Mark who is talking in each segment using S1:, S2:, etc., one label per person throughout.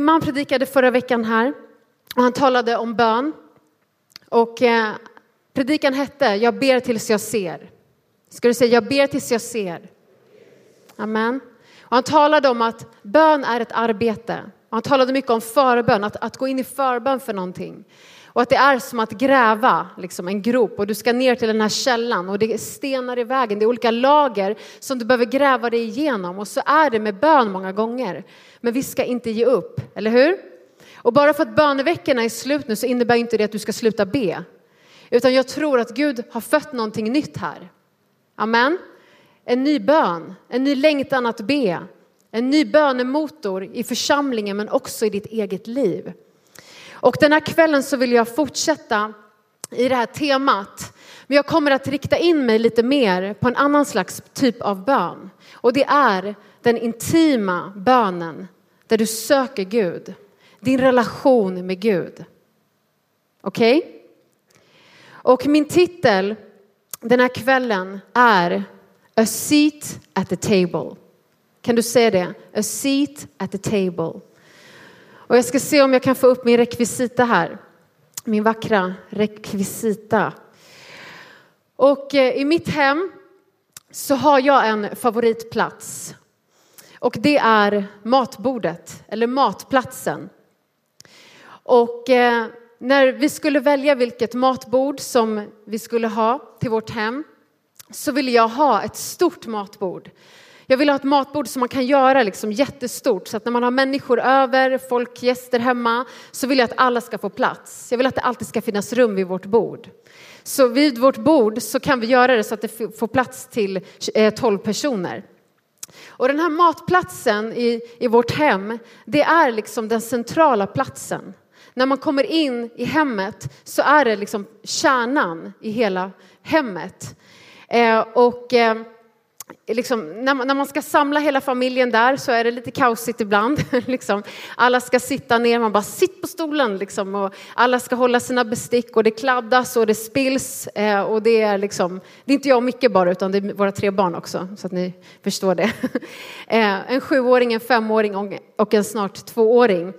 S1: min man predikade förra veckan här och han talade om bön. Och eh, predikan hette Jag ber tills jag ser. Ska du säga jag ber tills jag ser? Amen. Och han talade om att bön är ett arbete. Och han talade mycket om förbön, att, att gå in i förbön för någonting. Och att det är som att gräva liksom, en grop och du ska ner till den här källan och det är stenar i vägen, det är olika lager som du behöver gräva dig igenom. Och så är det med bön många gånger. Men vi ska inte ge upp, eller hur? Och bara för att böneveckorna är slut nu så innebär inte det att du ska sluta be. Utan jag tror att Gud har fött någonting nytt här. Amen. En ny bön, en ny längtan att be, en ny bönemotor i församlingen men också i ditt eget liv. Och den här kvällen så vill jag fortsätta i det här temat. Men jag kommer att rikta in mig lite mer på en annan slags typ av bön. Och det är den intima bönen där du söker Gud. Din relation med Gud. Okej? Okay? Och min titel den här kvällen är A seat at the table. Kan du säga det? A seat at the table. Och jag ska se om jag kan få upp min rekvisita här. Min vackra rekvisita. Och eh, i mitt hem så har jag en favoritplats. Och det är matbordet, eller matplatsen. Och eh, när vi skulle välja vilket matbord som vi skulle ha till vårt hem så ville jag ha ett stort matbord. Jag vill ha ett matbord som man kan göra liksom jättestort så att när man har människor över, folk, gäster hemma så vill jag att alla ska få plats. Jag vill att det alltid ska finnas rum vid vårt bord. Så vid vårt bord så kan vi göra det så att det får plats till eh, 12 personer. Och den här matplatsen i, i vårt hem, det är liksom den centrala platsen. När man kommer in i hemmet så är det liksom kärnan i hela hemmet. Eh, och eh, liksom, när, man, när, man, ska samla hela familjen där så är det lite kaosigt ibland. liksom. Alla ska sitta ner, man bara sitt på stolen liksom, och alla ska hålla sina bestick och det kladdas och det spills eh, och det är liksom, det är inte jag och Micke bara utan det är våra tre barn också så att ni förstår det. eh, en sjuåring, en femåring och, och en snart tvååring.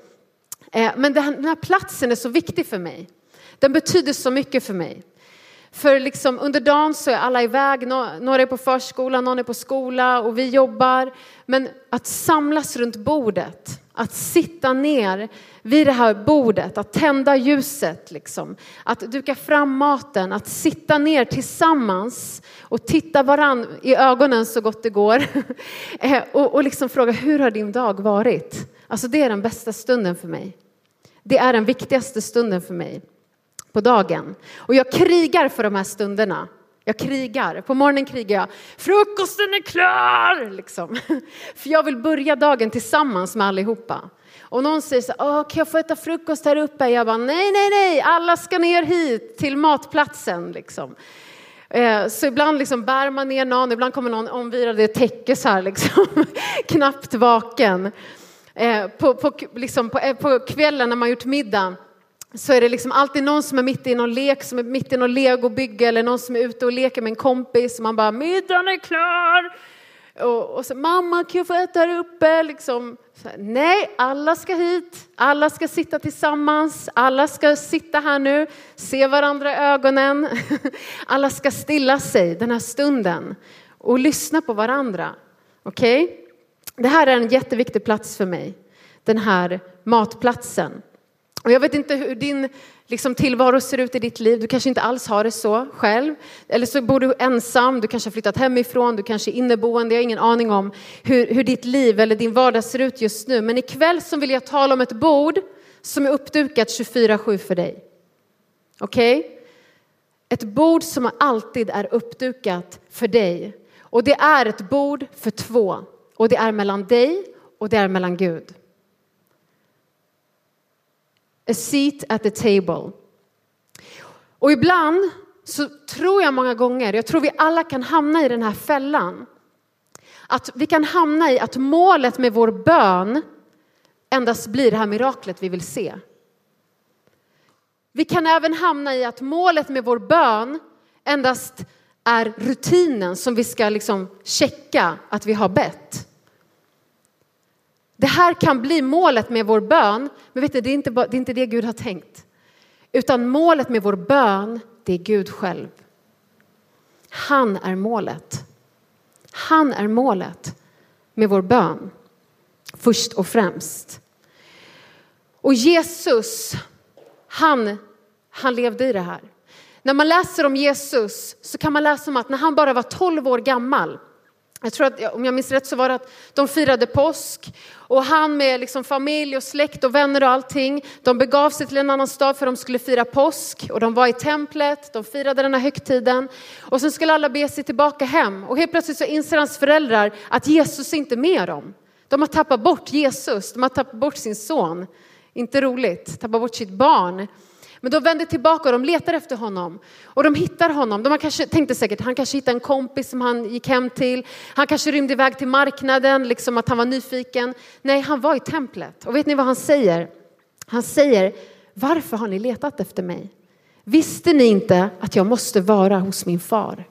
S1: Eh, men den här platsen är så viktig för mig. Den betyder så mycket för mig. För liksom under dagen så är alla iväg, några är på förskola, någon är på skola och vi jobbar. Men att samlas runt bordet, att sitta ner vid det här bordet, att tända ljuset, liksom. att duka fram maten, att sitta ner tillsammans och titta varann i ögonen så gott det går. Eh, och, och liksom fråga, hur har din dag varit? Alltså det är den bästa stunden för mig. Det är den viktigaste stunden för mig på dagen. Och jag krigar för de här stunderna. Jag krigar. På morgonen krigar jag. Frukosten är klar! Liksom. För jag vill börja dagen tillsammans med allihopa. Och någon säger så här, kan jag få äta frukost här uppe? Jag bara, nej, nej, nej, alla ska ner hit till matplatsen. Liksom. Eh, så ibland liksom bär man ner någon, ibland kommer någon omvirad i ett täcke så här, liksom. knappt vaken. Eh, på, på, liksom, på, eh, på kvällen när man gjort middag så är det liksom alltid någon som är mitt i någon lek, som är mitt i någon legobygge eller någon som är ute och leker med en kompis och man bara middagen är klar. Och, och så mamma kan jag få äta här uppe? Liksom. Här, nej, alla ska hit, alla ska sitta tillsammans, alla ska sitta här nu, se varandra i ögonen. Alla ska stilla sig den här stunden och lyssna på varandra. Okej? Okay? Det här är en jätteviktig plats för mig, den här matplatsen. Och jag vet inte hur din liksom, tillvaro ser ut i ditt liv. Du kanske inte alls har det så själv. Eller så bor du ensam, du kanske har flyttat hemifrån, du kanske är inneboende. Jag har ingen aning om hur, hur ditt liv eller din vardag ser ut just nu. Men ikväll så vill jag tala om ett bord som är uppdukat 24-7 för dig. Okej? Okay? Ett bord som alltid är uppdukat för dig. Och det är ett bord för två. Och det är mellan dig och det är mellan Gud. A seat at the table. Och ibland så tror jag många gånger, jag tror vi alla kan hamna i den här fällan. Att vi kan hamna i att målet med vår bön endast blir det här miraklet vi vill se. Vi kan även hamna i att målet med vår bön endast är rutinen som vi ska liksom checka att vi har bett. Det här kan bli målet med vår bön, men vet ni, det, är inte, det är inte det Gud har tänkt. Utan målet med vår bön, det är Gud själv. Han är målet. Han är målet med vår bön, först och främst. Och Jesus, han, han levde i det här. När man läser om Jesus så kan man läsa om att när han bara var 12 år gammal jag tror att om jag minns rätt så var det att de firade påsk och han med liksom familj och släkt och vänner och allting. De begav sig till en annan stad för de skulle fira påsk och de var i templet, de firade den här högtiden och sen skulle alla be sig tillbaka hem och helt plötsligt så inser hans föräldrar att Jesus är inte med dem. De har tappat bort Jesus, de har tappat bort sin son. Inte roligt, tappat bort sitt barn. Men de vänder tillbaka och de letar efter honom. Och de hittar honom. De kanske, tänkte säkert han kanske hittade en kompis som han gick hem till. Han kanske rymde iväg till marknaden, liksom att han var nyfiken. Nej, han var i templet. Och vet ni vad han säger? Han säger, varför har ni letat efter mig? Visste ni inte att jag måste vara hos min far?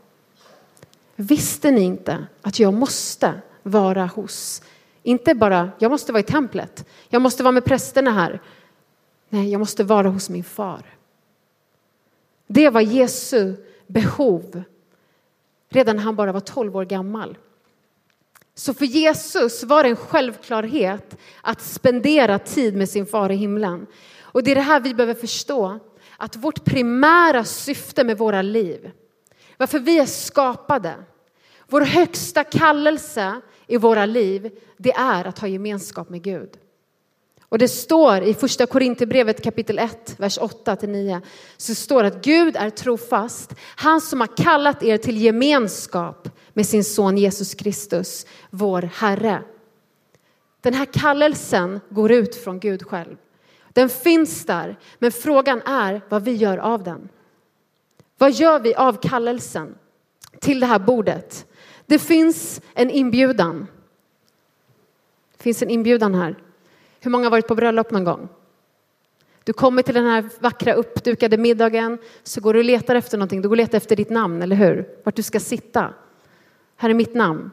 S1: Visste ni inte att jag måste vara hos, inte bara, jag måste vara i templet, jag måste vara med prästerna här, Nej, jag måste vara hos min far. Det var Jesu behov redan när han bara var 12 år gammal. Så för Jesus var det en självklarhet att spendera tid med sin far i himlen. Och det är det här vi behöver förstå, att vårt primära syfte med våra liv, varför vi är skapade, vår högsta kallelse i våra liv, det är att ha gemenskap med Gud. Och det står i första Korinthierbrevet kapitel 1, vers 8-9, så står att Gud är trofast, han som har kallat er till gemenskap med sin son Jesus Kristus, vår Herre. Den här kallelsen går ut från Gud själv. Den finns där, men frågan är vad vi gör av den. Vad gör vi av kallelsen till det här bordet? Det finns en inbjudan. Det finns en inbjudan här. Hur många har varit på bröllop någon gång? Du kommer till den här vackra uppdukade middagen så går du och letar efter någonting. Du går och letar efter ditt namn, eller hur? Vart du ska sitta. Här är mitt namn.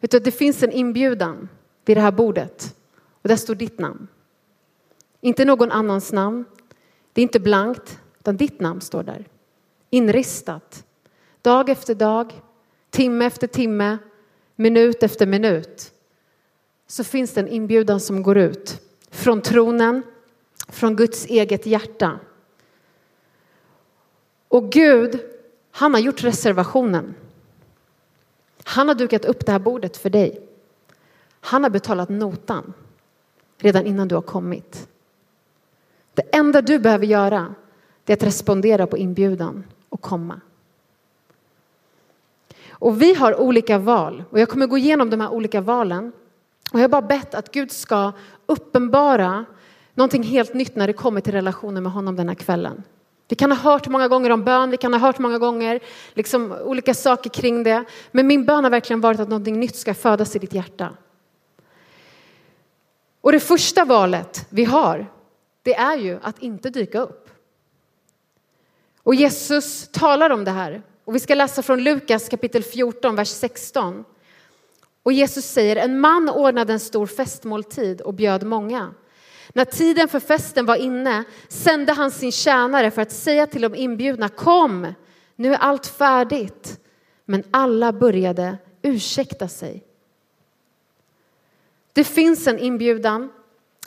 S1: Vet du, det finns en inbjudan vid det här bordet och där står ditt namn. Inte någon annans namn. Det är inte blankt, utan ditt namn står där. Inristat. Dag efter dag, timme efter timme, minut efter minut så finns det en inbjudan som går ut från tronen, från Guds eget hjärta. Och Gud, han har gjort reservationen. Han har dukat upp det här bordet för dig. Han har betalat notan redan innan du har kommit. Det enda du behöver göra är att respondera på inbjudan och komma. Och vi har olika val och jag kommer gå igenom de här olika valen och jag har bara bett att Gud ska uppenbara någonting helt nytt när det kommer till relationen med honom den här kvällen. Vi kan ha hört många gånger om bön, vi kan ha hört många gånger liksom olika saker kring det. Men min bön har verkligen varit att någonting nytt ska födas i ditt hjärta. Och det första valet vi har, det är ju att inte dyka upp. Och Jesus talar om det här. Och vi ska läsa från Lukas kapitel 14, vers 16. Och Jesus säger, en man ordnade en stor festmåltid och bjöd många. När tiden för festen var inne sände han sin tjänare för att säga till de inbjudna, kom, nu är allt färdigt. Men alla började ursäkta sig. Det finns en inbjudan.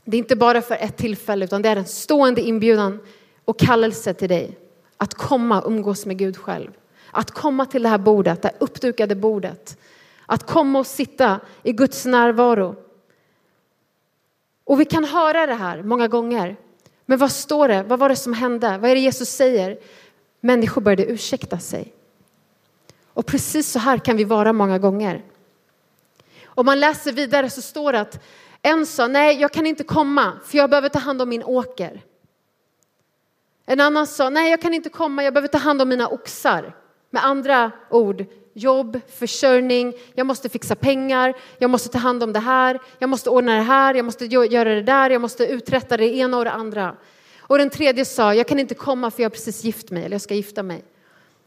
S1: Det är inte bara för ett tillfälle utan det är en stående inbjudan och kallelse till dig att komma och umgås med Gud själv. Att komma till det här bordet, det här uppdukade bordet att komma och sitta i Guds närvaro. Och vi kan höra det här många gånger. Men vad står det? Vad var det som hände? Vad är det Jesus säger? Människor började ursäkta sig. Och precis så här kan vi vara många gånger. Om man läser vidare så står det att en sa nej, jag kan inte komma för jag behöver ta hand om min åker. En annan sa nej, jag kan inte komma, jag behöver ta hand om mina oxar. Med andra ord, jobb, försörjning, jag måste fixa pengar, jag måste ta hand om det här, jag måste ordna det här, jag måste göra det där, jag måste uträtta det ena och det andra. Och den tredje sa, jag kan inte komma för jag har precis gift mig, eller jag ska gifta mig.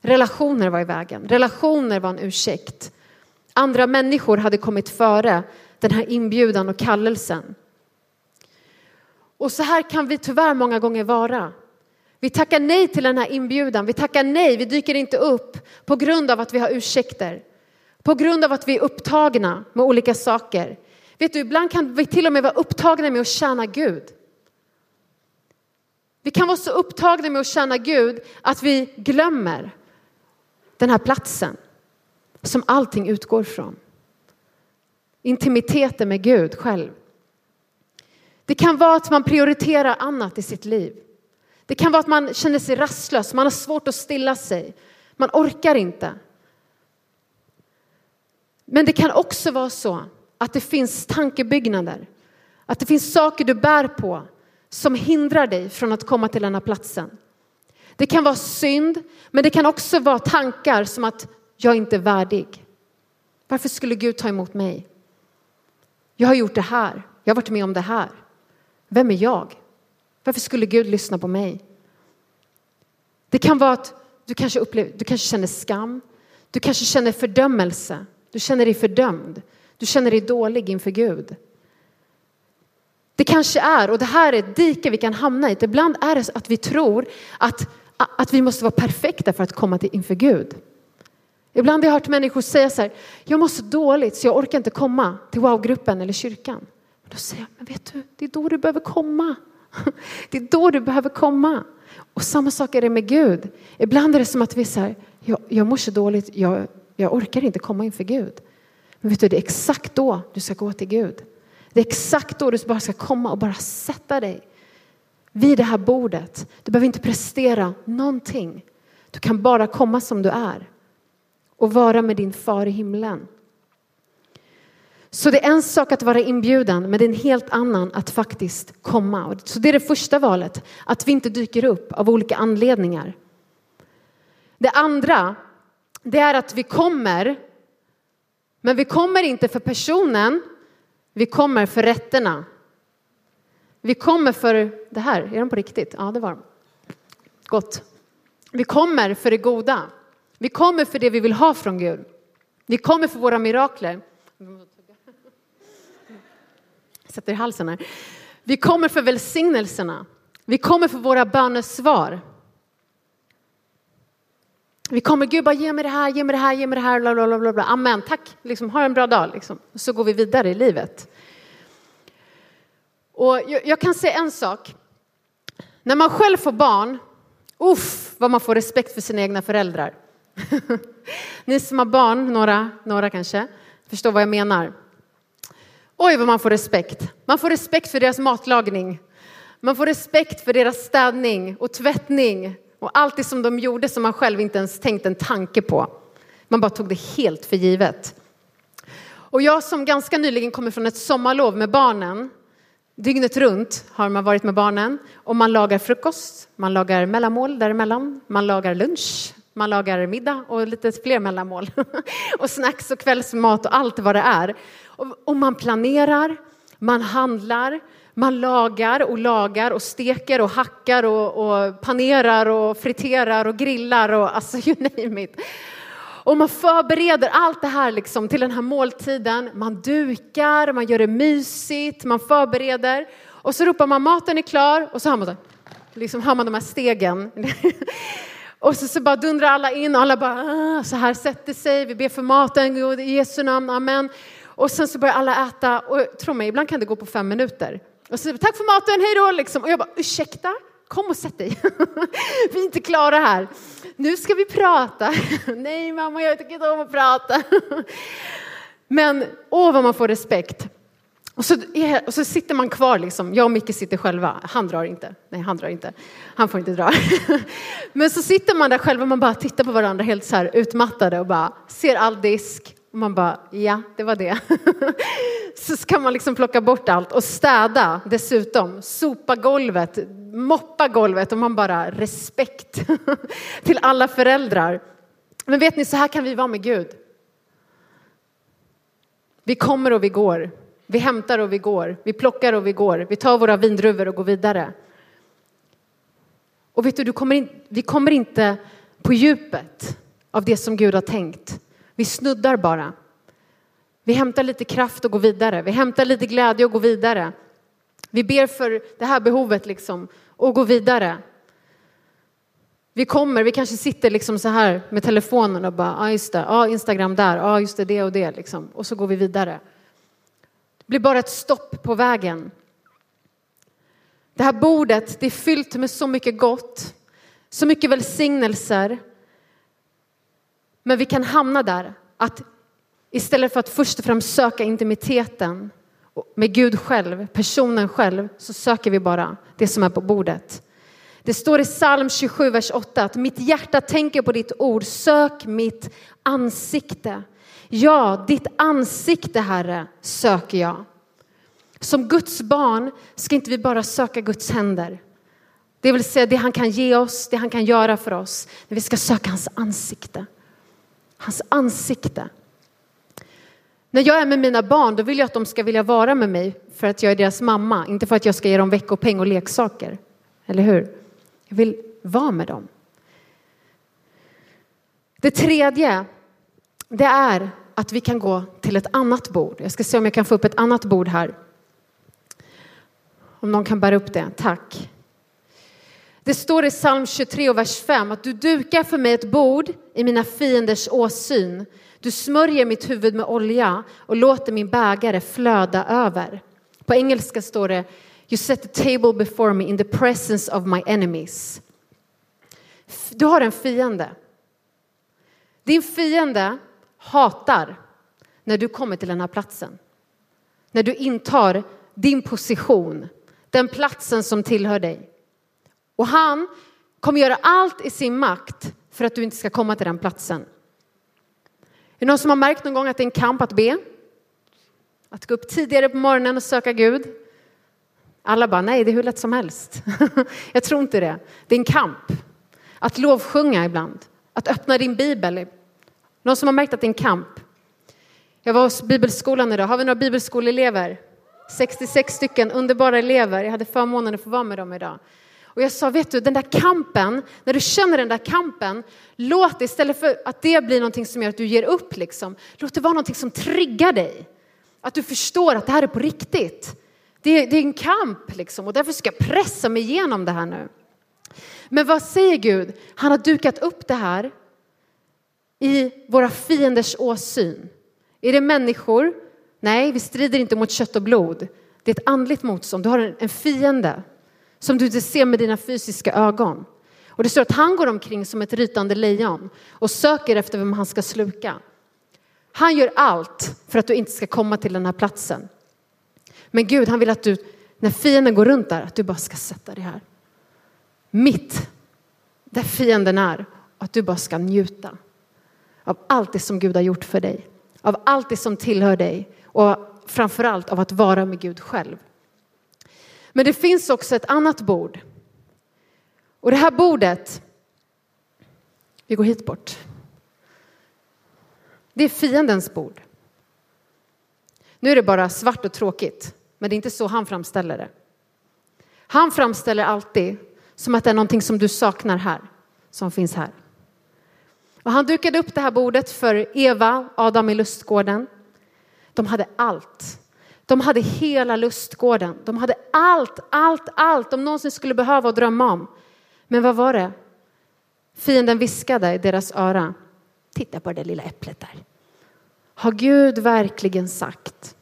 S1: Relationer var i vägen, relationer var en ursäkt. Andra människor hade kommit före den här inbjudan och kallelsen. Och så här kan vi tyvärr många gånger vara. Vi tackar nej till den här inbjudan, vi tackar nej, vi dyker inte upp på grund av att vi har ursäkter. På grund av att vi är upptagna med olika saker. Vet du, ibland kan vi till och med vara upptagna med att tjäna Gud. Vi kan vara så upptagna med att tjäna Gud att vi glömmer den här platsen som allting utgår från. Intimiteten med Gud själv. Det kan vara att man prioriterar annat i sitt liv. Det kan vara att man känner sig rastlös, man har svårt att stilla sig, man orkar inte. Men det kan också vara så att det finns tankebyggnader, att det finns saker du bär på som hindrar dig från att komma till den här platsen. Det kan vara synd, men det kan också vara tankar som att jag inte är värdig. Varför skulle Gud ta emot mig? Jag har gjort det här, jag har varit med om det här. Vem är jag? Varför skulle Gud lyssna på mig? Det kan vara att du kanske, upplever, du kanske känner skam, du kanske känner fördömelse, du känner dig fördömd, du känner dig dålig inför Gud. Det kanske är, och det här är ett dike vi kan hamna i, ibland är det att vi tror att, att vi måste vara perfekta för att komma till inför Gud. Ibland har jag hört människor säga så här, jag mår så dåligt så jag orkar inte komma till wow-gruppen eller kyrkan. Då säger jag, men vet du, det är då du behöver komma. Det är då du behöver komma. Och samma sak är det med Gud. Ibland är det som att vi säger, jag, jag mår så dåligt, jag, jag orkar inte komma inför Gud. Men vet du, det är exakt då du ska gå till Gud. Det är exakt då du bara ska komma och bara sätta dig vid det här bordet. Du behöver inte prestera någonting. Du kan bara komma som du är och vara med din far i himlen. Så det är en sak att vara inbjudan, men det är en helt annan att faktiskt komma. Så det är det första valet, att vi inte dyker upp av olika anledningar. Det andra, det är att vi kommer, men vi kommer inte för personen, vi kommer för rätterna. Vi kommer för det här, är de på riktigt? Ja, det var de. Gott. Vi kommer för det goda. Vi kommer för det vi vill ha från Gud. Vi kommer för våra mirakler. Sätter i halsen här. Vi kommer för välsignelserna. Vi kommer för våra bönesvar. Vi kommer, Gud bara ge mig det här, ge mig det här, ge mig det här, bla bla bla bla. Amen, tack, liksom, ha en bra dag. Liksom. Så går vi vidare i livet. Och jag, jag kan säga en sak. När man själv får barn, uff vad man får respekt för sina egna föräldrar. Ni som har barn, några, några kanske, förstår vad jag menar. Oj, vad man får respekt. Man får respekt för deras matlagning. Man får respekt för deras städning och tvättning och allt det som de gjorde som man själv inte ens tänkt en tanke på. Man bara tog det helt för givet. Och jag som ganska nyligen kommer från ett sommarlov med barnen, dygnet runt har man varit med barnen och man lagar frukost, man lagar mellanmål däremellan, man lagar lunch, man lagar middag och lite fler mellanmål. och snacks och kvällsmat och allt vad det är. Och, man planerar, man handlar, man lagar och lagar och steker och hackar och, och panerar och friterar och grillar och alltså you name it. Och man förbereder allt det här liksom till den här måltiden. Man dukar, man gör det mysigt, man förbereder. Och så ropar man maten är klar och så hör man, liksom hör man de här stegen. Och så, så bara dundrar alla in och alla bara ah, så här sätter sig. Vi ber för maten, i Jesu namn, amen. Och sen så börjar alla äta och tro mig, ibland kan det gå på fem minuter. Och så säger tack för maten, hej då liksom. Och jag bara ursäkta, kom och sätt dig. vi är inte klara här. Nu ska vi prata. Nej mamma, jag tycker inte om att prata. Men åh vad man får respekt. Och så, och så sitter man kvar liksom. Jag och Micke sitter själva. Han drar inte. Nej, han drar inte. Han får inte dra. Men så sitter man där själva och man bara tittar på varandra helt så här utmattade och bara ser all disk. Och man bara, ja, det var det. Så ska man liksom plocka bort allt och städa dessutom. Sopa golvet, moppa golvet och man bara respekt till alla föräldrar. Men vet ni, så här kan vi vara med Gud. Vi kommer och vi går. Vi hämtar och vi går. Vi plockar och vi går. Vi tar våra vindruvor och går vidare. Och vet du, du kommer in, vi kommer inte på djupet av det som Gud har tänkt. Vi snuddar bara. Vi hämtar lite kraft och går vidare. Vi hämtar lite glädje och går vidare. Vi ber för det här behovet liksom och går vidare. Vi kommer, vi kanske sitter liksom så här med telefonen och bara, ja ah, just det, ja ah, Instagram där, ja ah, just det, det och det liksom. Och så går vi vidare. Det blir bara ett stopp på vägen. Det här bordet, det är fyllt med så mycket gott, så mycket välsignelser. Men vi kan hamna där att istället för att först och främst söka intimiteten med Gud själv, personen själv, så söker vi bara det som är på bordet. Det står i psalm 27, vers 8 att mitt hjärta tänker på ditt ord, sök mitt ansikte. Ja, ditt ansikte, Herre, söker jag. Som Guds barn ska inte vi bara söka Guds händer. Det vill säga det han kan ge oss, det han kan göra för oss. Men vi ska söka hans ansikte. Hans ansikte. När jag är med mina barn då vill jag att de ska vilja vara med mig för att jag är deras mamma, inte för att jag ska ge dem veckopeng och leksaker. Eller hur? Jag vill vara med dem. Det tredje, det är att vi kan gå till ett annat bord. Jag ska se om jag kan få upp ett annat bord här. Om någon kan bära upp det, tack. Det står i psalm 23 och vers 5 att du dukar för mig ett bord i mina fienders åsyn. Du smörjer mitt huvud med olja och låter min bägare flöda över. På engelska står det You set the table before me in the presence of my enemies. Du har en fiende. Din fiende hatar när du kommer till den här platsen. När du intar din position, den platsen som tillhör dig. Och han kommer göra allt i sin makt för att du inte ska komma till den platsen. Är det någon som har märkt någon gång att det är en kamp att be? Att gå upp tidigare på morgonen och söka Gud? Alla bara, nej det är hur lätt som helst. Jag tror inte det. Det är en kamp. Att lovsjunga ibland. Att öppna din bibel. Någon som har märkt att det är en kamp? Jag var hos bibelskolan idag. Har vi några bibelskoleelever? 66 stycken underbara elever. Jag hade förmånen att få vara med dem idag. Och jag sa, vet du, den där kampen, när du känner den där kampen, låt det istället för att det blir någonting som gör att du ger upp, liksom, låt det vara någonting som triggar dig. Att du förstår att det här är på riktigt. Det är, det är en kamp liksom, och därför ska jag pressa mig igenom det här nu. Men vad säger Gud? Han har dukat upp det här i våra fienders åsyn. Är det människor? Nej, vi strider inte mot kött och blod. Det är ett andligt motstånd. Du har en fiende som du inte ser med dina fysiska ögon. Och det står att han går omkring som ett rytande lejon och söker efter vem han ska sluka. Han gör allt för att du inte ska komma till den här platsen. Men Gud, han vill att du, när fienden går runt där, att du bara ska sätta dig här. Mitt där fienden är, att du bara ska njuta av allt det som Gud har gjort för dig, av allt det som tillhör dig och framförallt av att vara med Gud själv. Men det finns också ett annat bord. Och det här bordet, vi går hit bort. Det är fiendens bord. Nu är det bara svart och tråkigt, men det är inte så han framställer det. Han framställer alltid som att det är någonting som du saknar här, som finns här. Och han dukade upp det här bordet för Eva, Adam i lustgården. De hade allt. De hade hela lustgården. De hade allt, allt, allt de någonsin skulle behöva och drömma om. Men vad var det? Fienden viskade i deras öra. Titta på det lilla äpplet där. Har Gud verkligen sagt?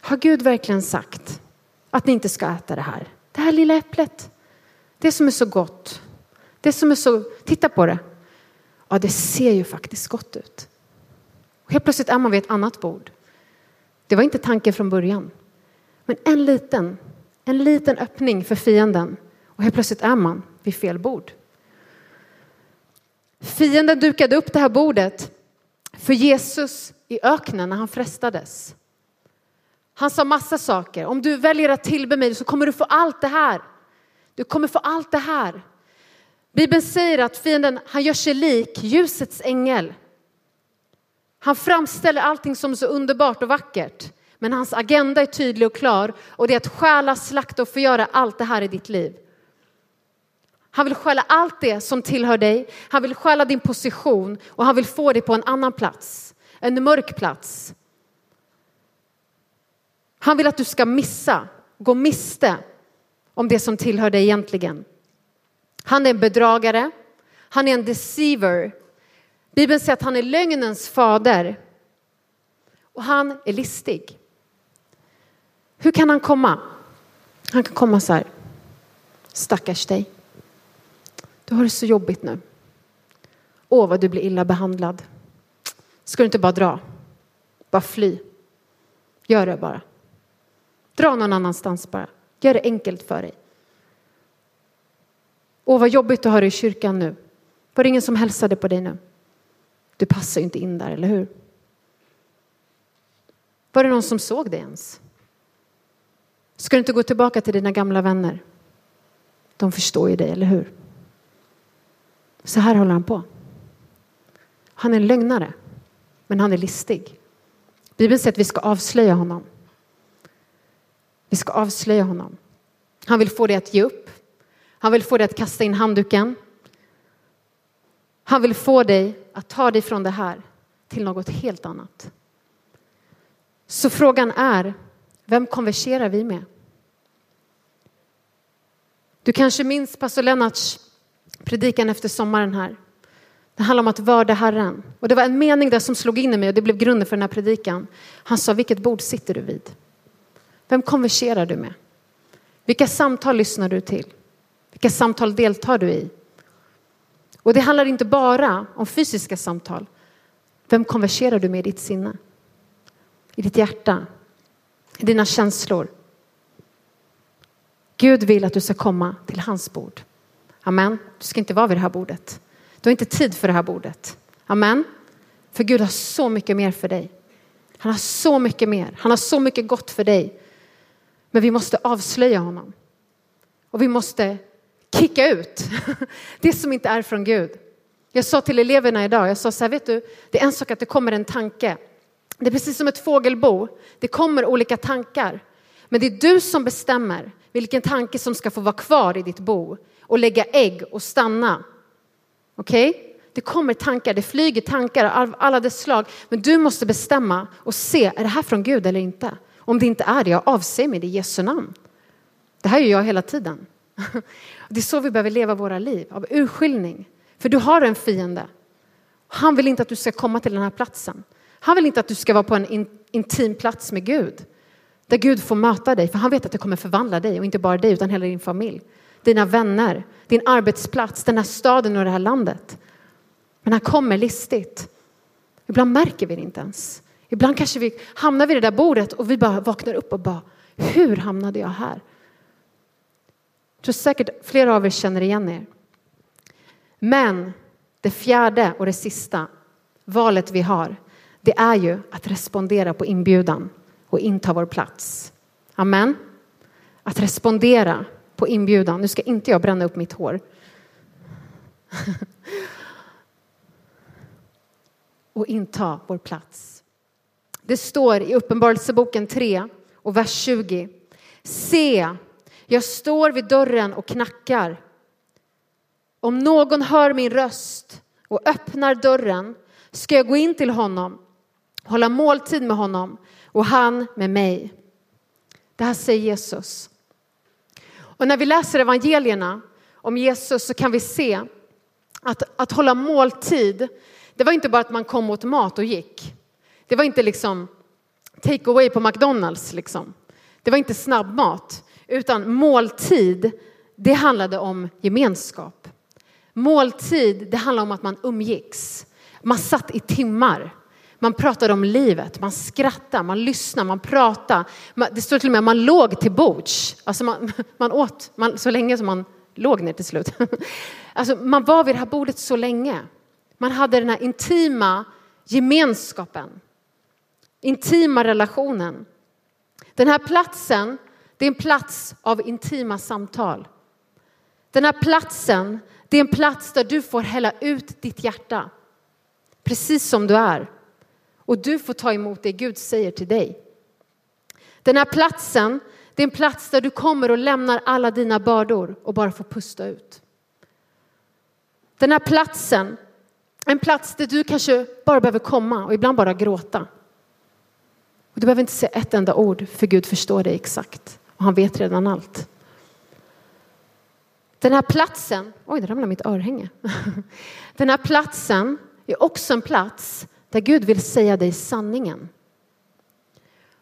S1: Har Gud verkligen sagt att ni inte ska äta det här? Det här lilla äpplet. Det som är så gott. Det som är så, titta på det. Ja, det ser ju faktiskt gott ut. Och helt plötsligt är man vid ett annat bord. Det var inte tanken från början. Men en liten, en liten öppning för fienden och helt plötsligt är man vid fel bord. Fienden dukade upp det här bordet för Jesus i öknen när han frestades. Han sa massa saker. Om du väljer att tillbe mig så kommer du få allt det här. Du kommer få allt det här. Bibeln säger att fienden, han gör sig lik ljusets ängel. Han framställer allting som så underbart och vackert. Men hans agenda är tydlig och klar och det är att stjäla, slakta och förgöra allt det här i ditt liv. Han vill stjäla allt det som tillhör dig. Han vill stjäla din position och han vill få dig på en annan plats. En mörk plats. Han vill att du ska missa, gå miste om det som tillhör dig egentligen. Han är en bedragare, han är en deceiver. Bibeln säger att han är lögnens fader. Och han är listig. Hur kan han komma? Han kan komma så här. Stackars dig. Du har det så jobbigt nu. Åh, vad du blir illa behandlad. Ska du inte bara dra? Bara fly. Gör det bara. Dra någon annanstans bara. Gör det enkelt för dig. Åh, vad jobbigt att ha dig i kyrkan nu. Var det ingen som hälsade på dig nu? Du passar ju inte in där, eller hur? Var det någon som såg dig ens? Ska du inte gå tillbaka till dina gamla vänner? De förstår ju dig, eller hur? Så här håller han på. Han är en lögnare, men han är listig. Bibeln säger att vi ska avslöja honom. Vi ska avslöja honom. Han vill få dig att ge upp. Han vill få dig att kasta in handduken. Han vill få dig att ta dig från det här till något helt annat. Så frågan är, vem konverserar vi med? Du kanske minns pastor Lennarts predikan efter sommaren här. Det handlar om att vörda Herren. Och det var en mening där som slog in i mig och det blev grunden för den här predikan. Han sa, vilket bord sitter du vid? Vem konverserar du med? Vilka samtal lyssnar du till? Vilka samtal deltar du i? Och det handlar inte bara om fysiska samtal. Vem konverserar du med i ditt sinne? I ditt hjärta? I dina känslor? Gud vill att du ska komma till hans bord. Amen. Du ska inte vara vid det här bordet. Du har inte tid för det här bordet. Amen. För Gud har så mycket mer för dig. Han har så mycket mer. Han har så mycket gott för dig. Men vi måste avslöja honom. Och vi måste kicka ut det som inte är från Gud. Jag sa till eleverna idag, jag sa så här, vet du, det är en sak att det kommer en tanke. Det är precis som ett fågelbo. Det kommer olika tankar. Men det är du som bestämmer vilken tanke som ska få vara kvar i ditt bo och lägga ägg och stanna. Okej? Okay? Det kommer tankar, det flyger tankar av alla dess slag. Men du måste bestämma och se, är det här från Gud eller inte? Om det inte är det, jag avser mig det i Jesu namn. Det här gör jag hela tiden. Det är så vi behöver leva våra liv, av urskiljning. För du har en fiende. Han vill inte att du ska komma till den här platsen. Han vill inte att du ska vara på en intim plats med Gud. Där Gud får möta dig, för han vet att det kommer förvandla dig och inte bara dig utan hela din familj. Dina vänner, din arbetsplats, den här staden och det här landet. Men han kommer listigt. Ibland märker vi det inte ens. Ibland kanske vi hamnar vid det där bordet och vi bara vaknar upp och bara, hur hamnade jag här? Jag tror säkert flera av er känner igen er. Men det fjärde och det sista valet vi har, det är ju att respondera på inbjudan och inta vår plats. Amen. Att respondera på inbjudan. Nu ska inte jag bränna upp mitt hår. och inta vår plats. Det står i Uppenbarelseboken 3 och vers 20. Se, jag står vid dörren och knackar. Om någon hör min röst och öppnar dörren ska jag gå in till honom, hålla måltid med honom och han med mig. Det här säger Jesus. Och när vi läser evangelierna om Jesus så kan vi se att, att hålla måltid, det var inte bara att man kom åt mat och gick. Det var inte liksom take away på McDonalds liksom. Det var inte snabbmat, utan måltid, det handlade om gemenskap. Måltid, det handlade om att man umgicks. Man satt i timmar. Man pratade om livet, man skrattade, man lyssnade, man pratade. Det står till och med att man låg till bords. Alltså man, man åt man, så länge som man låg ner till slut. Alltså man var vid det här bordet så länge. Man hade den här intima gemenskapen. Intima relationen. Den här platsen, det är en plats av intima samtal. Den här platsen, det är en plats där du får hälla ut ditt hjärta. Precis som du är. Och du får ta emot det Gud säger till dig. Den här platsen, det är en plats där du kommer och lämnar alla dina bördor och bara får pusta ut. Den här platsen, en plats där du kanske bara behöver komma och ibland bara gråta. Du behöver inte säga ett enda ord för Gud förstår dig exakt och han vet redan allt. Den här platsen, oj där ramlade mitt örhänge. Den här platsen är också en plats där Gud vill säga dig sanningen.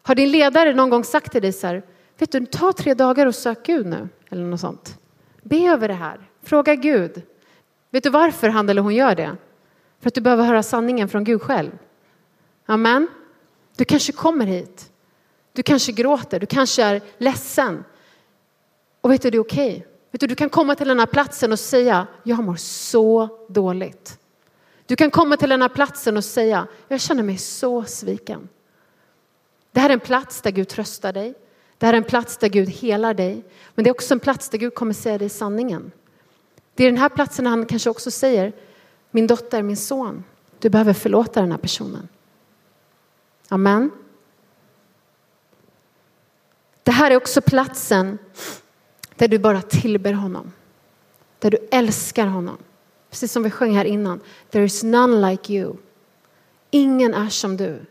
S1: Har din ledare någon gång sagt till dig så här, vet du, ta tre dagar och sök Gud nu, eller något sånt. Be över det här, fråga Gud. Vet du varför han eller hon gör det? För att du behöver höra sanningen från Gud själv. Amen. Du kanske kommer hit. Du kanske gråter, du kanske är ledsen. Och vet du, det är okej. Okay. Vet du, du kan komma till den här platsen och säga, jag mår så dåligt. Du kan komma till den här platsen och säga, jag känner mig så sviken. Det här är en plats där Gud tröstar dig. Det här är en plats där Gud helar dig. Men det är också en plats där Gud kommer säga dig sanningen. Det är den här platsen han kanske också säger, min dotter, min son, du behöver förlåta den här personen. Amen. Det här är också platsen där du bara tillber honom. Där du älskar honom. Precis som vi sjöng här innan. There is none like you. Ingen är som du.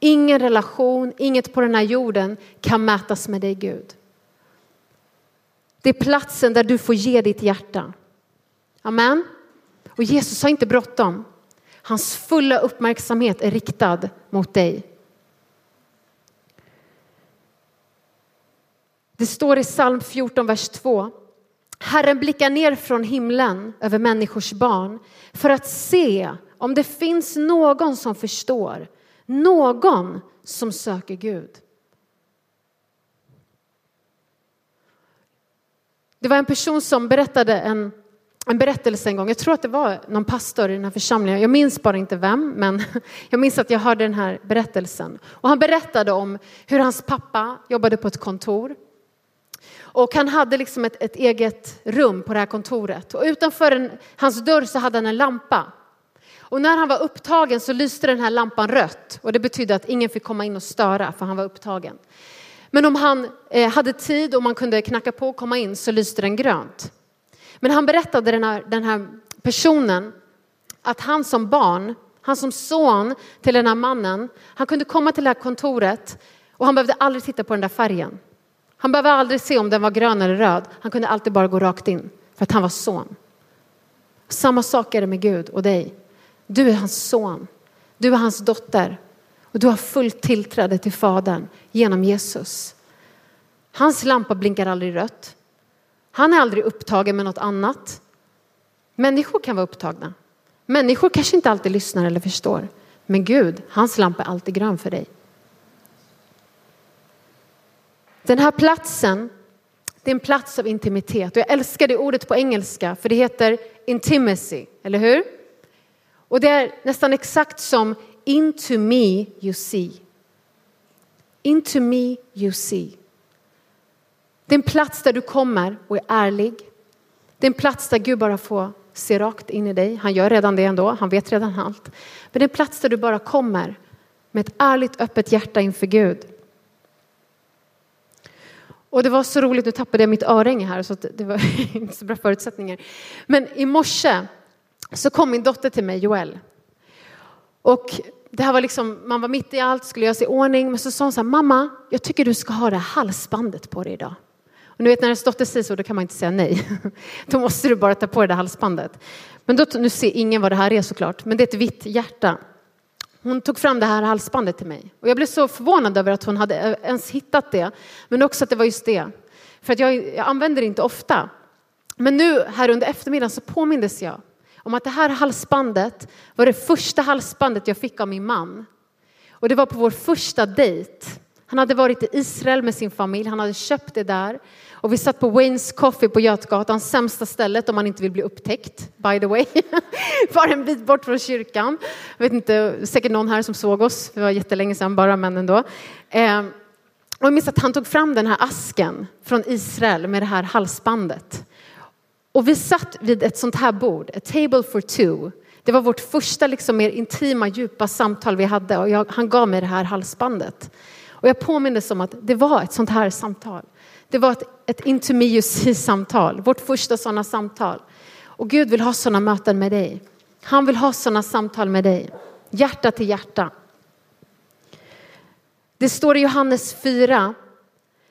S1: Ingen relation, inget på den här jorden kan mätas med dig Gud. Det är platsen där du får ge ditt hjärta. Amen. Och Jesus har inte bråttom. Hans fulla uppmärksamhet är riktad mot dig. Det står i psalm 14, vers 2. Herren blickar ner från himlen över människors barn för att se om det finns någon som förstår, någon som söker Gud. Det var en person som berättade en, en berättelse en gång. Jag tror att det var någon pastor i den här församlingen. Jag minns bara inte vem, men jag minns att jag hörde den här berättelsen. Och han berättade om hur hans pappa jobbade på ett kontor och han hade liksom ett, ett eget rum på det här kontoret. Och utanför en, hans dörr så hade han en lampa. Och när han var upptagen så lyste den här lampan rött. Och det betydde att ingen fick komma in och störa för han var upptagen. Men om han eh, hade tid och man kunde knacka på och komma in så lyste den grönt. Men han berättade den här, den här personen att han som barn, han som son till den här mannen, han kunde komma till det här kontoret och han behövde aldrig titta på den där färgen. Han behövde aldrig se om den var grön eller röd. Han kunde alltid bara gå rakt in för att han var son. Samma sak är det med Gud och dig. Du är hans son. Du är hans dotter och du har fullt tillträde till Fadern genom Jesus. Hans lampa blinkar aldrig rött. Han är aldrig upptagen med något annat. Människor kan vara upptagna. Människor kanske inte alltid lyssnar eller förstår. Men Gud, hans lampa är alltid grön för dig. Den här platsen, det är en plats av intimitet. Och jag älskar det ordet på engelska för det heter intimacy, eller hur? Och det är nästan exakt som into me you see. Into me you see. Det är en plats där du kommer och är ärlig. Det är en plats där Gud bara får se rakt in i dig. Han gör redan det ändå, han vet redan allt. Men det är en plats där du bara kommer med ett ärligt öppet hjärta inför Gud. Och det var så roligt, nu tappade jag mitt örhänge här så det var inte så bra förutsättningar. Men i morse så kom min dotter till mig, Joel. Och det här var liksom, man var mitt i allt, skulle göra sig i ordning. Men så sa hon så här, mamma, jag tycker du ska ha det här halsbandet på dig idag. Och nu vet när ens dotter säger så, då kan man inte säga nej. Då måste du bara ta på dig det halsbandet. Men då, nu ser ingen vad det här är såklart, men det är ett vitt hjärta. Hon tog fram det här halsbandet till mig och jag blev så förvånad över att hon hade ens hittat det. Men också att det var just det. För att jag, jag använder det inte ofta. Men nu här under eftermiddagen så påmindes jag om att det här halsbandet var det första halsbandet jag fick av min man. Och det var på vår första dejt. Han hade varit i Israel med sin familj, han hade köpt det där. Och vi satt på Waynes Coffee på Götgatan, sämsta stället om man inte vill bli upptäckt, by the way. Bara en bit bort från kyrkan. Jag vet inte, säkert någon här som såg oss, det var jättelänge sedan bara, men ändå. Eh, och jag minns att han tog fram den här asken från Israel med det här halsbandet. Och vi satt vid ett sånt här bord, a table for two. Det var vårt första liksom, mer intima, djupa samtal vi hade och jag, han gav mig det här halsbandet. Och jag påmindes om att det var ett sånt här samtal. Det var ett, ett intimacy-samtal, vårt första sådana samtal. Och Gud vill ha sådana möten med dig. Han vill ha sådana samtal med dig, hjärta till hjärta. Det står i Johannes 4.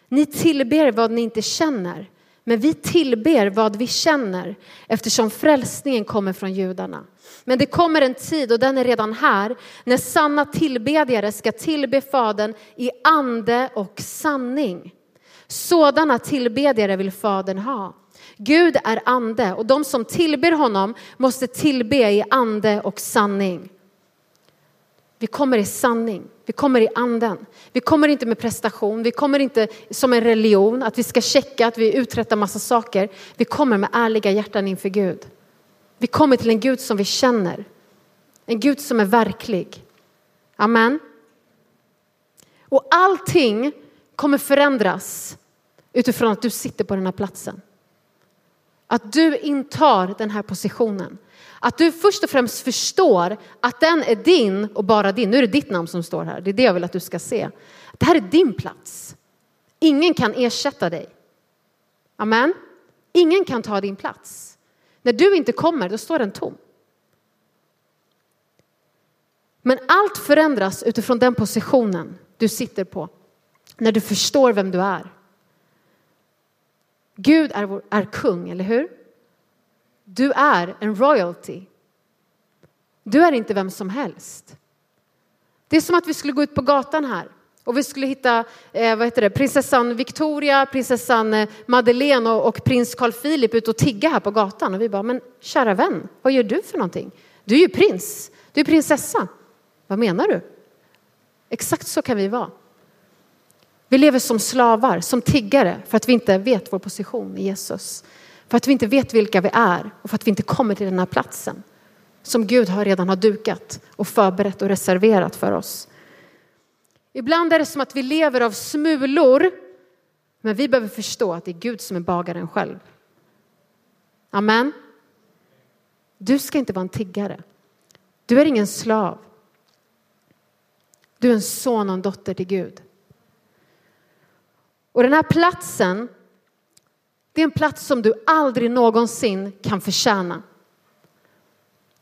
S1: Ni tillber vad ni inte känner, men vi tillber vad vi känner eftersom frälsningen kommer från judarna. Men det kommer en tid, och den är redan här, när sanna tillbedjare ska tillbe Fadern i ande och sanning. Sådana tillbedjare vill Fadern ha. Gud är ande och de som tillber honom måste tillbe i ande och sanning. Vi kommer i sanning, vi kommer i anden. Vi kommer inte med prestation, vi kommer inte som en religion, att vi ska checka att vi uträttar massa saker. Vi kommer med ärliga hjärtan inför Gud. Vi kommer till en Gud som vi känner, en Gud som är verklig. Amen. Och allting kommer förändras utifrån att du sitter på den här platsen. Att du intar den här positionen. Att du först och främst förstår att den är din och bara din. Nu är det ditt namn som står här. Det är det jag vill att du ska se. Det här är din plats. Ingen kan ersätta dig. Amen. Ingen kan ta din plats. När du inte kommer, då står den tom. Men allt förändras utifrån den positionen du sitter på. När du förstår vem du är. Gud är, vår, är kung, eller hur? Du är en royalty. Du är inte vem som helst. Det är som att vi skulle gå ut på gatan här och vi skulle hitta eh, vad heter det, prinsessan Victoria, prinsessan eh, Madeleine och, och prins Carl Philip ute och tigga här på gatan. Och vi bara, men kära vän, vad gör du för någonting? Du är ju prins, du är prinsessa. Vad menar du? Exakt så kan vi vara. Vi lever som slavar, som tiggare för att vi inte vet vår position i Jesus. För att vi inte vet vilka vi är och för att vi inte kommer till den här platsen som Gud har redan har dukat och förberett och reserverat för oss. Ibland är det som att vi lever av smulor men vi behöver förstå att det är Gud som är bagaren själv. Amen. Du ska inte vara en tiggare. Du är ingen slav. Du är en son och en dotter till Gud. Och den här platsen, det är en plats som du aldrig någonsin kan förtjäna.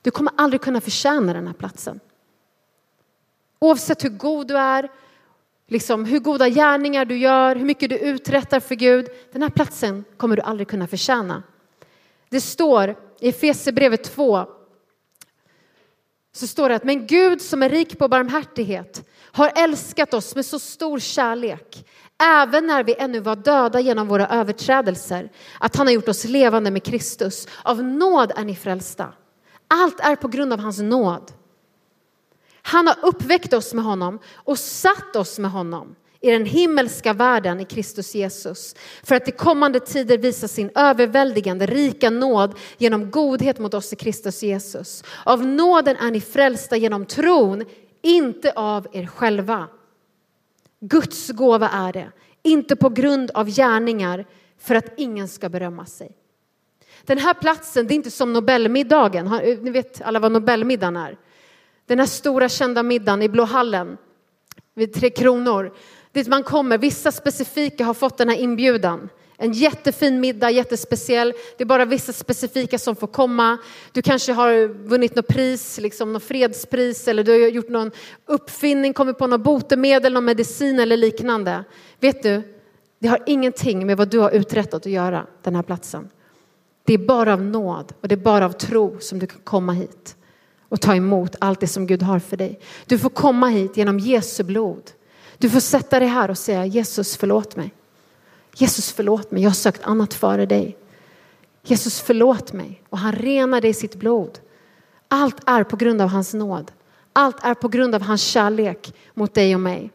S1: Du kommer aldrig kunna förtjäna den här platsen. Oavsett hur god du är, liksom hur goda gärningar du gör, hur mycket du uträttar för Gud. Den här platsen kommer du aldrig kunna förtjäna. Det står i Efesierbrevet 2 så står det att men Gud som är rik på barmhärtighet har älskat oss med så stor kärlek även när vi ännu var döda genom våra överträdelser, att han har gjort oss levande med Kristus. Av nåd är ni frälsta. Allt är på grund av hans nåd. Han har uppväckt oss med honom och satt oss med honom i den himmelska världen i Kristus Jesus för att i kommande tider visa sin överväldigande rika nåd genom godhet mot oss i Kristus Jesus. Av nåden är ni frälsta genom tron, inte av er själva. Guds gåva är det, inte på grund av gärningar för att ingen ska berömma sig. Den här platsen, det är inte som Nobelmiddagen. Eh, ni vet alla vad Nobelmiddagen är. Den här stora kända middagen i Blå hallen vid Tre Kronor. Dit man kommer, vissa specifika har fått den här inbjudan. En jättefin middag, jättespeciell. Det är bara vissa specifika som får komma. Du kanske har vunnit något pris, liksom något fredspris eller du har gjort någon uppfinning, kommit på något botemedel, någon medicin eller liknande. Vet du, det har ingenting med vad du har uträttat att göra, den här platsen. Det är bara av nåd och det är bara av tro som du kan komma hit och ta emot allt det som Gud har för dig. Du får komma hit genom Jesu blod. Du får sätta dig här och säga Jesus förlåt mig. Jesus förlåt mig, jag har sökt annat före dig. Jesus förlåt mig och han renar dig i sitt blod. Allt är på grund av hans nåd. Allt är på grund av hans kärlek mot dig och mig.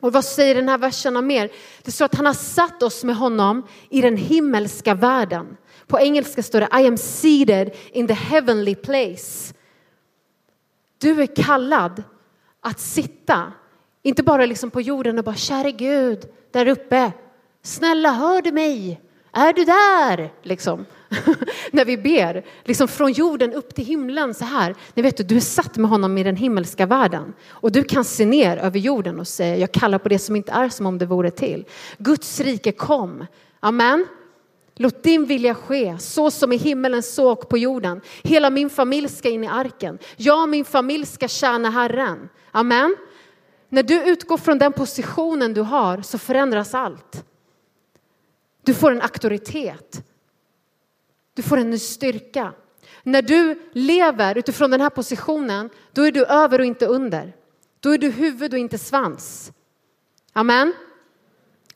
S1: Och vad säger den här versen om mer? Det står att han har satt oss med honom i den himmelska världen. På engelska står det I am seated in the heavenly place. Du är kallad att sitta, inte bara liksom på jorden och bara käre Gud där uppe. Snälla, hör du mig? Är du där? Liksom. När vi ber, liksom från jorden upp till himlen så här. Ni vet, du är satt med honom i den himmelska världen och du kan se ner över jorden och säga jag kallar på det som inte är som om det vore till. Guds rike kom. Amen. Låt din vilja ske, så som i himmelen så och på jorden. Hela min familj ska in i arken. Jag och min familj ska tjäna Herren. Amen. när du utgår från den positionen du har så förändras allt. Du får en auktoritet. Du får en ny styrka. När du lever utifrån den här positionen, då är du över och inte under. Då är du huvud och inte svans. Amen.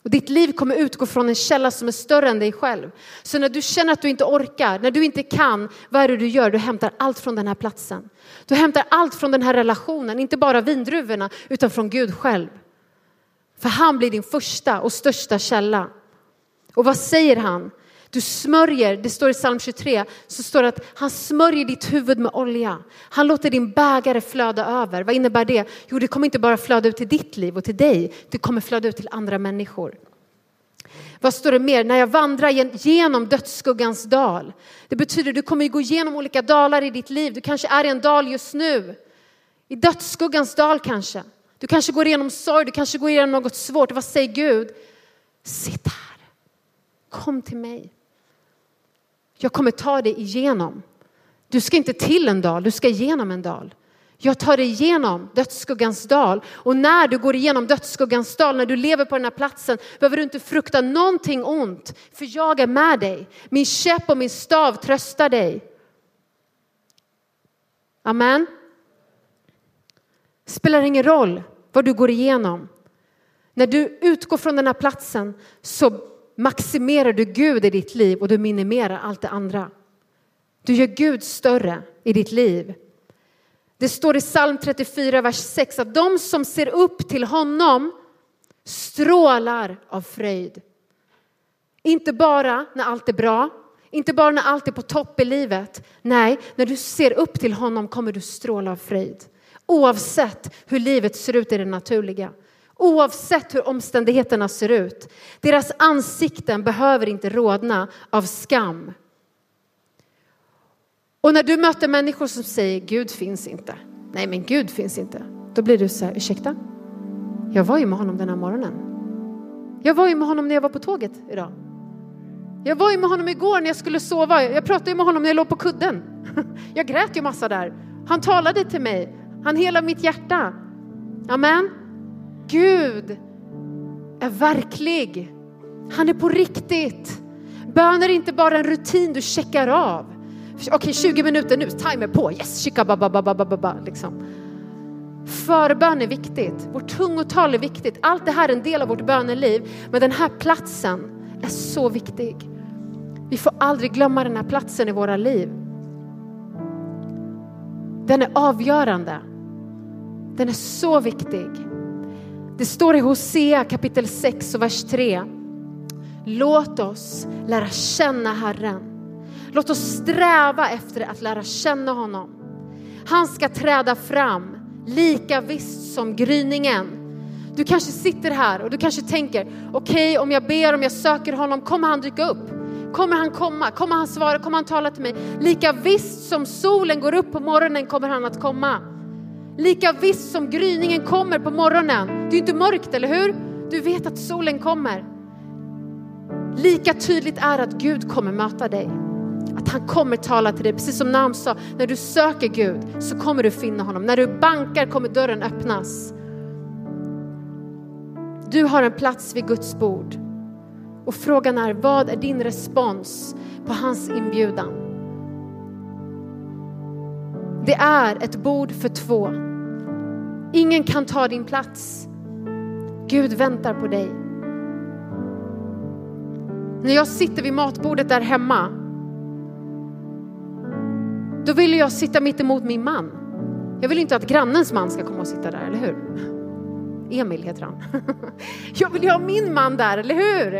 S1: Och ditt liv kommer utgå från en källa som är större än dig själv. Så när du känner att du inte orkar, när du inte kan, vad är det du gör? Du hämtar allt från den här platsen. Du hämtar allt från den här relationen, inte bara vindruvorna, utan från Gud själv. För han blir din första och största källa. Och vad säger han? Du smörjer, det står i psalm 23, så står det att han smörjer ditt huvud med olja. Han låter din bägare flöda över. Vad innebär det? Jo, det kommer inte bara flöda ut till ditt liv och till dig, det kommer flöda ut till andra människor. Vad står det mer? När jag vandrar genom dödsskuggans dal. Det betyder att du kommer gå igenom olika dalar i ditt liv. Du kanske är i en dal just nu. I dödsskuggans dal kanske. Du kanske går igenom sorg, du kanske går igenom något svårt. Vad säger Gud? Sitt här. Kom till mig. Jag kommer ta dig igenom. Du ska inte till en dal, du ska igenom en dal. Jag tar dig igenom dödsskuggans dal. Och när du går igenom dödsskuggans dal, när du lever på den här platsen, behöver du inte frukta någonting ont. För jag är med dig. Min käpp och min stav tröstar dig. Amen. Spelar ingen roll vad du går igenom. När du utgår från den här platsen så maximerar du Gud i ditt liv och du minimerar allt det andra. Du gör Gud större i ditt liv. Det står i psalm 34, vers 6 att de som ser upp till honom strålar av fröjd. Inte bara när allt är bra, inte bara när allt är på topp i livet. Nej, när du ser upp till honom kommer du stråla av fröjd. Oavsett hur livet ser ut i det naturliga. Oavsett hur omständigheterna ser ut. Deras ansikten behöver inte rodna av skam. Och när du möter människor som säger Gud finns inte. Nej, men Gud finns inte. Då blir du så här, ursäkta? Jag var ju med honom den här morgonen. Jag var ju med honom när jag var på tåget idag. Jag var ju med honom igår när jag skulle sova. Jag pratade med honom när jag låg på kudden. Jag grät ju massa där. Han talade till mig. Han helade mitt hjärta. Amen. Gud är verklig. Han är på riktigt. Bön är inte bara en rutin du checkar av. Okej, 20 minuter nu, timer på, yes, shika ba ba ba ba ba ba liksom. Förbön är viktigt, vårt tungotal är viktigt. Allt det här är en del av vårt böneliv, men den här platsen är så viktig. Vi får aldrig glömma den här platsen i våra liv. Den är avgörande. Den är så viktig. Det står i Hosea kapitel 6 och vers 3. Låt oss lära känna Herren. Låt oss sträva efter att lära känna honom. Han ska träda fram lika visst som gryningen. Du kanske sitter här och du kanske tänker, okej okay, om jag ber, om jag söker honom, kommer han dyka upp? Kommer han komma? Kommer han svara? Kommer han tala till mig? Lika visst som solen går upp på morgonen kommer han att komma. Lika visst som gryningen kommer på morgonen. Det är inte mörkt, eller hur? Du vet att solen kommer. Lika tydligt är att Gud kommer möta dig. Att han kommer tala till dig. Precis som Nam sa, när du söker Gud så kommer du finna honom. När du bankar kommer dörren öppnas. Du har en plats vid Guds bord. Och frågan är, vad är din respons på hans inbjudan? Det är ett bord för två. Ingen kan ta din plats. Gud väntar på dig. När jag sitter vid matbordet där hemma, då vill jag sitta mitt emot min man. Jag vill inte att grannens man ska komma och sitta där, eller hur? Emil heter han. Jag vill ju ha min man där, eller hur?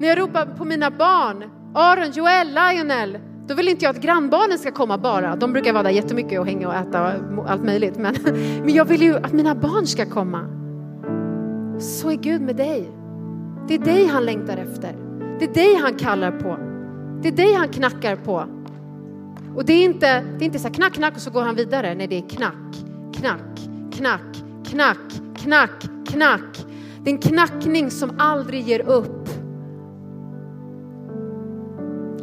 S1: När jag ropar på mina barn, Aron, Joel, Lionel, då vill inte jag att grannbarnen ska komma bara. De brukar vara där jättemycket och hänga och äta allt möjligt. Men, men jag vill ju att mina barn ska komma. Så är Gud med dig. Det är dig han längtar efter. Det är dig han kallar på. Det är dig han knackar på. Och det är inte, det är inte så här knack, knack och så går han vidare. Nej, det är knack, knack, knack, knack, knack, knack. Det är en knackning som aldrig ger upp.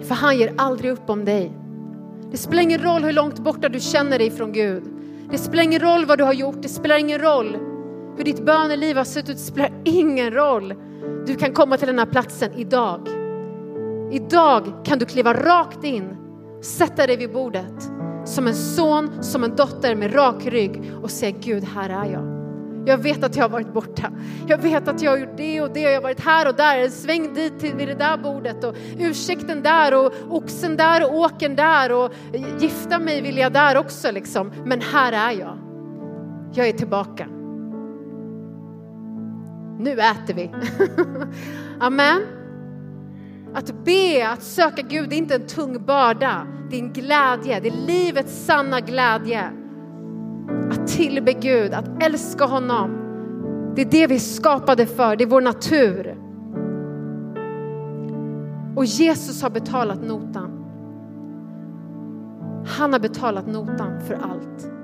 S1: För han ger aldrig upp om dig. Det spelar ingen roll hur långt borta du känner dig från Gud. Det spelar ingen roll vad du har gjort, det spelar ingen roll hur ditt böneliv har sett ut Det spelar ingen roll. Du kan komma till den här platsen idag. Idag kan du kliva rakt in, sätta dig vid bordet som en son, som en dotter med rak rygg och säga Gud, här är jag. Jag vet att jag har varit borta. Jag vet att jag har gjort det och det. Jag har varit här och där. Sväng dit till vid det där bordet och ursäkten där och oxen där och åken där och gifta mig vill jag där också liksom. Men här är jag. Jag är tillbaka. Nu äter vi. Amen. Att be, att söka Gud, det är inte en tung börda. Det är en glädje, det är livets sanna glädje. Tillbe Gud, att älska honom. Det är det vi är skapade för, det är vår natur. Och Jesus har betalat notan. Han har betalat notan för allt.